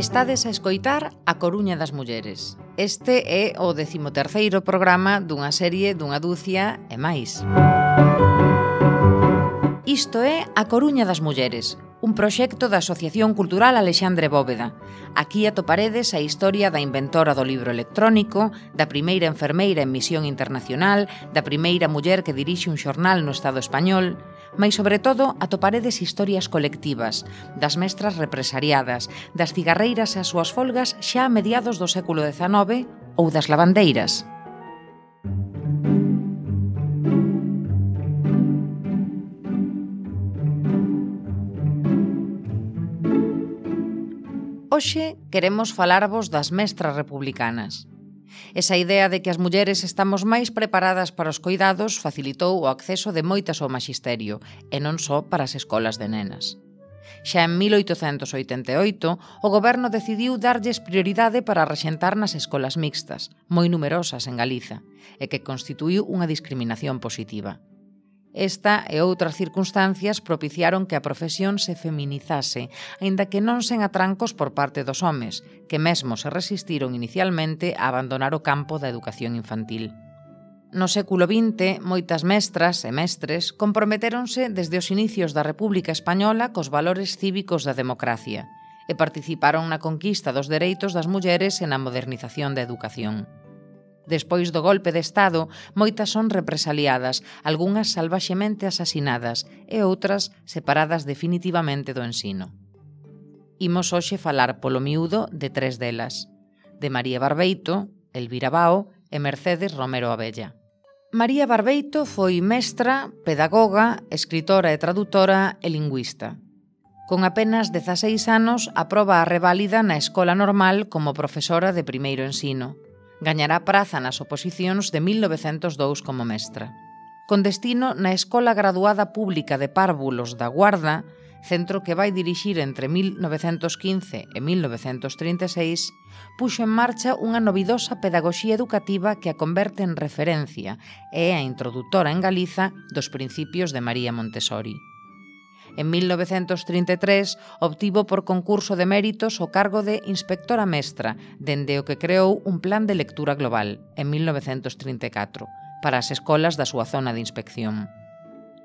Estades a escoitar A Coruña das Mulleres. Este é o decimoterceiro programa dunha serie dunha dúcia e máis. Isto é A Coruña das Mulleres, un proxecto da Asociación Cultural Alexandre Bóveda. Aquí atoparedes a historia da inventora do libro electrónico, da primeira enfermeira en misión internacional, da primeira muller que dirixe un xornal no Estado español, Mais, sobre todo, atoparedes historias colectivas, das mestras represariadas, das cigarreiras e as súas folgas xa a mediados do século XIX ou das lavandeiras. Hoxe queremos falarvos das mestras republicanas. Esa idea de que as mulleres estamos máis preparadas para os cuidados facilitou o acceso de moitas ao maxisterio, e non só para as escolas de nenas. Xa en 1888, o goberno decidiu darlles prioridade para rexentar nas escolas mixtas, moi numerosas en Galiza, e que constituiu unha discriminación positiva. Esta e outras circunstancias propiciaron que a profesión se feminizase, aínda que non sen atrancos por parte dos homes, que mesmo se resistiron inicialmente a abandonar o campo da educación infantil. No século XX, moitas mestras e mestres comprometéronse desde os inicios da República Española cos valores cívicos da democracia e participaron na conquista dos dereitos das mulleres e na modernización da educación. Despois do golpe de Estado, moitas son represaliadas, algunhas salvaxemente asasinadas e outras separadas definitivamente do ensino. Imos hoxe falar polo miúdo de tres delas, de María Barbeito, Elvira Bao e Mercedes Romero Abella. María Barbeito foi mestra, pedagoga, escritora e traductora e lingüista. Con apenas 16 anos aproba a reválida na Escola Normal como profesora de primeiro ensino gañará praza nas oposicións de 1902 como mestra. Con destino na Escola Graduada Pública de Párvulos da Guarda, centro que vai dirixir entre 1915 e 1936, puxo en marcha unha novidosa pedagoxía educativa que a converte en referencia e é a introdutora en Galiza dos principios de María Montessori. En 1933 obtivo por concurso de méritos o cargo de inspectora mestra, dende o que creou un plan de lectura global en 1934 para as escolas da súa zona de inspección.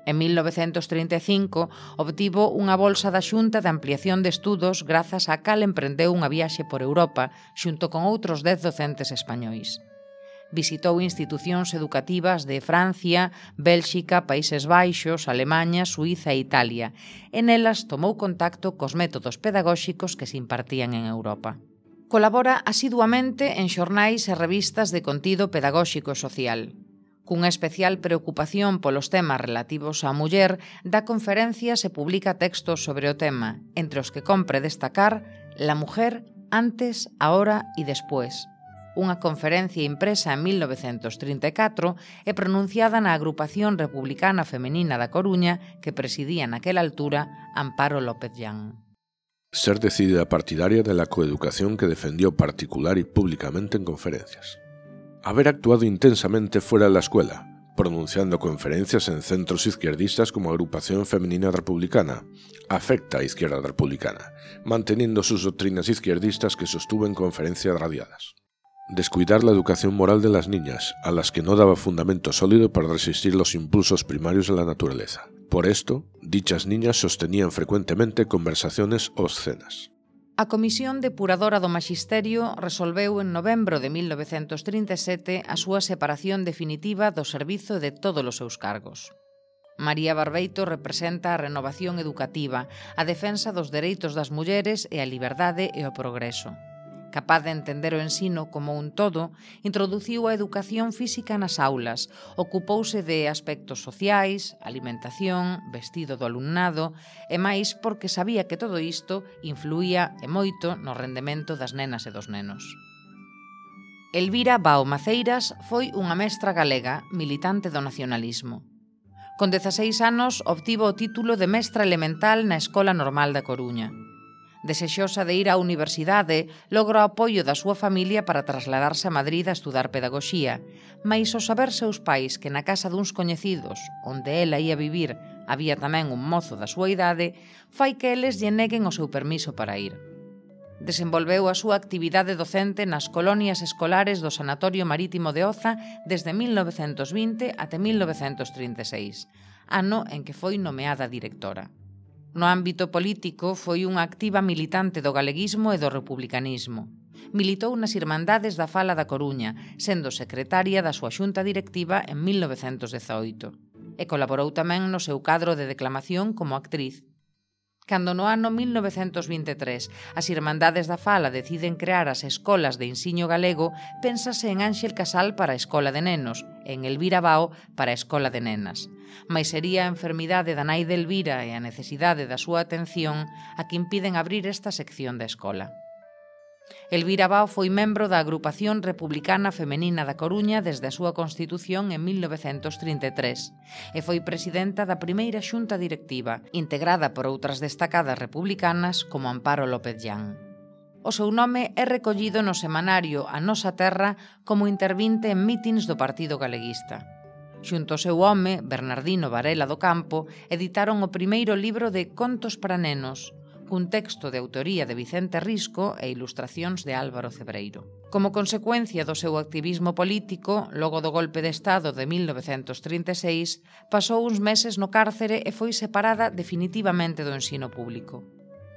En 1935 obtivo unha bolsa da Xunta de Ampliación de Estudos grazas á cal emprendeu unha viaxe por Europa xunto con outros dez docentes españois visitou institucións educativas de Francia, Bélxica, Países Baixos, Alemanha, Suiza e Italia, e nelas tomou contacto cos métodos pedagóxicos que se impartían en Europa. Colabora asiduamente en xornais e revistas de contido pedagóxico e social. Cunha especial preocupación polos temas relativos á muller, dá conferencias e publica textos sobre o tema, entre os que compre destacar La mujer antes, ahora y despois, unha conferencia impresa en 1934 e pronunciada na Agrupación Republicana Femenina da Coruña que presidía naquela altura Amparo López Llán. Ser decidida partidaria de la coeducación que defendió particular y públicamente en conferencias. Haber actuado intensamente fuera de la escuela, pronunciando conferencias en centros izquierdistas como Agrupación Femenina Republicana, afecta a Izquierda Republicana, manteniendo sus doctrinas izquierdistas que sostuvo en conferencias radiadas descuidar la educación moral de las niñas, a las que no daba fundamento sólido para resistir los impulsos primarios de la naturaleza. Por esto, dichas niñas sostenían frecuentemente conversaciones obscenas. A Comisión Depuradora do Maxisterio resolveu en novembro de 1937 a súa separación definitiva do servizo de todos os seus cargos. María Barbeito representa a renovación educativa, a defensa dos dereitos das mulleres e a liberdade e o progreso capaz de entender o ensino como un todo, introduciu a educación física nas aulas, ocupouse de aspectos sociais, alimentación, vestido do alumnado, e máis porque sabía que todo isto influía e moito no rendemento das nenas e dos nenos. Elvira Bao Maceiras foi unha mestra galega, militante do nacionalismo. Con 16 anos obtivo o título de mestra elemental na Escola Normal da Coruña. Desexosa de ir á universidade, logra o apoio da súa familia para trasladarse a Madrid a estudar pedagoxía, mais ao saber seus pais que na casa duns coñecidos, onde ela ia vivir, había tamén un mozo da súa idade, fai que eles lle neguen o seu permiso para ir. Desenvolveu a súa actividade docente nas colonias escolares do Sanatorio Marítimo de Oza desde 1920 até 1936, ano en que foi nomeada directora. No ámbito político foi unha activa militante do galeguismo e do republicanismo. Militou nas Irmandades da Fala da Coruña, sendo secretaria da súa xunta directiva en 1918 e colaborou tamén no seu cadro de declamación como actriz Cando no ano 1923 as Irmandades da Fala deciden crear as escolas de insiño galego, pénsase en Ángel Casal para a Escola de Nenos, en Elvira Bao para a Escola de Nenas. Mais sería a enfermidade da nai de Elvira e a necesidade da súa atención a que impiden abrir esta sección da escola. Elvira Bao foi membro da Agrupación Republicana Femenina da Coruña desde a súa constitución en 1933 e foi presidenta da primeira xunta directiva, integrada por outras destacadas republicanas como Amparo López Llán. O seu nome é recollido no semanario A Nosa Terra como intervinte en mítins do Partido Galeguista. Xunto ao seu home, Bernardino Varela do Campo, editaron o primeiro libro de Contos para nenos, cun texto de autoría de Vicente Risco e ilustracións de Álvaro Cebreiro. Como consecuencia do seu activismo político, logo do golpe de Estado de 1936, pasou uns meses no cárcere e foi separada definitivamente do ensino público.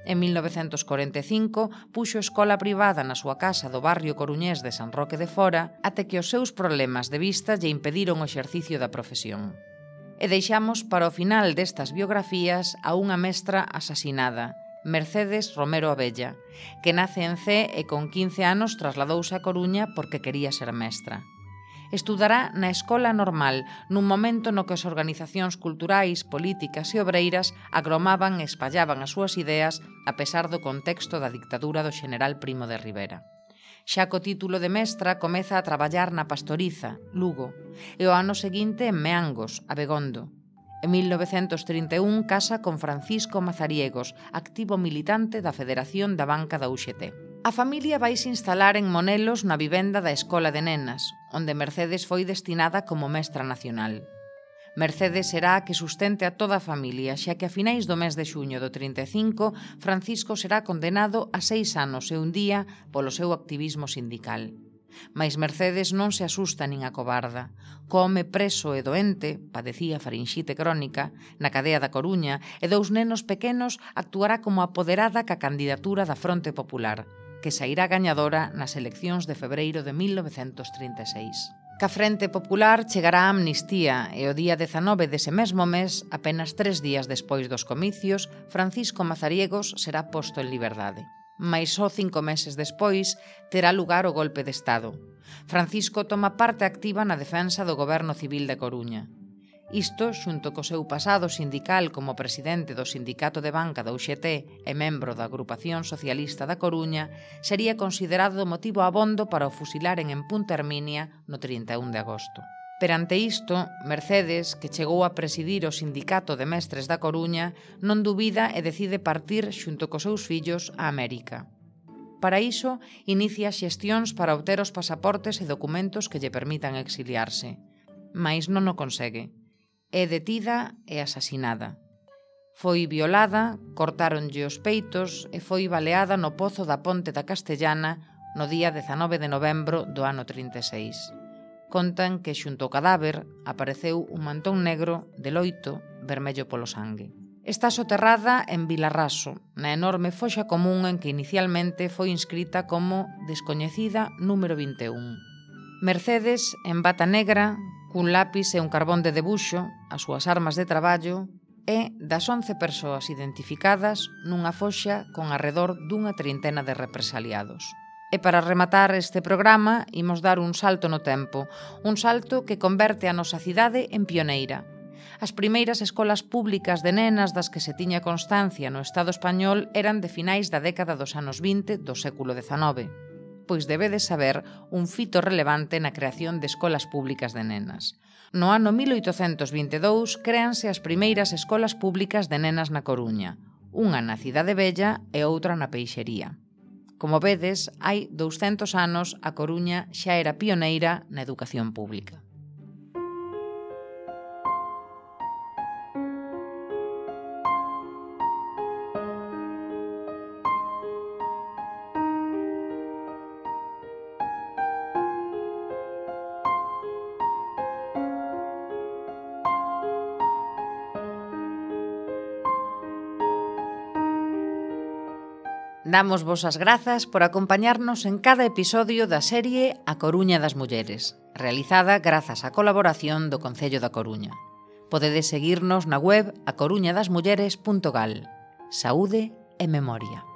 En 1945 puxo escola privada na súa casa do barrio coruñés de San Roque de Fora até que os seus problemas de vista lle impediron o exercicio da profesión e deixamos para o final destas biografías a unha mestra asasinada, Mercedes Romero Abella, que nace en C e con 15 anos trasladouse a Coruña porque quería ser mestra. Estudará na Escola Normal, nun momento no que as organizacións culturais, políticas e obreiras agromaban e espallaban as súas ideas a pesar do contexto da dictadura do general Primo de Rivera. Xa co título de mestra comeza a traballar na Pastoriza, Lugo, e o ano seguinte en Meangos, Abegondo, Begondo, En 1931 casa con Francisco Mazariegos, activo militante da Federación da Banca da UXT. A familia vaise instalar en Monelos na vivenda da Escola de Nenas, onde Mercedes foi destinada como mestra nacional. Mercedes será a que sustente a toda a familia, xa que a finais do mes de xuño do 35, Francisco será condenado a seis anos e un día polo seu activismo sindical. Mas Mercedes non se asusta nin a cobarda. Come preso e doente, padecía farinxite crónica, na cadea da Coruña, e dous nenos pequenos actuará como apoderada ca candidatura da Fronte Popular, que sairá gañadora nas eleccións de febreiro de 1936. Ca Frente Popular chegará a amnistía e o día 19 dese mesmo mes, apenas tres días despois dos comicios, Francisco Mazariegos será posto en liberdade mais só cinco meses despois terá lugar o golpe de Estado. Francisco toma parte activa na defensa do goberno civil de Coruña. Isto, xunto co seu pasado sindical como presidente do Sindicato de Banca da UGT e membro da Agrupación Socialista da Coruña, sería considerado motivo abondo para o fusilaren en Punta Herminia no 31 de agosto. Perante isto, Mercedes, que chegou a presidir o Sindicato de Mestres da Coruña, non dubida e decide partir xunto cos seus fillos a América. Para iso, inicia xestións para obter os pasaportes e documentos que lle permitan exiliarse. Mais non o consegue. É detida e asasinada. Foi violada, cortáronlle os peitos e foi baleada no pozo da Ponte da Castellana no día 19 de novembro do ano 36 contan que xunto ao cadáver apareceu un mantón negro de loito vermello polo sangue. Está soterrada en Vilarraso, na enorme foxa común en que inicialmente foi inscrita como descoñecida número 21. Mercedes, en bata negra, cun lápis e un carbón de debuxo, as súas armas de traballo, é das 11 persoas identificadas nunha foxa con arredor dunha trintena de represaliados. E para rematar este programa, imos dar un salto no tempo, un salto que converte a nosa cidade en pioneira. As primeiras escolas públicas de nenas das que se tiña constancia no Estado español eran de finais da década dos anos 20 do século XIX. Pois debedes saber un fito relevante na creación de escolas públicas de nenas. No ano 1822 créanse as primeiras escolas públicas de nenas na Coruña, unha na Cidade Bella e outra na Peixería. Como vedes, hai 200 anos a Coruña xa era pioneira na educación pública. Damos vos as grazas por acompañarnos en cada episodio da serie A Coruña das Mulleres, realizada grazas á colaboración do Concello da Coruña. Podedes seguirnos na web acoruñadasmulleres.gal. Saúde e memoria.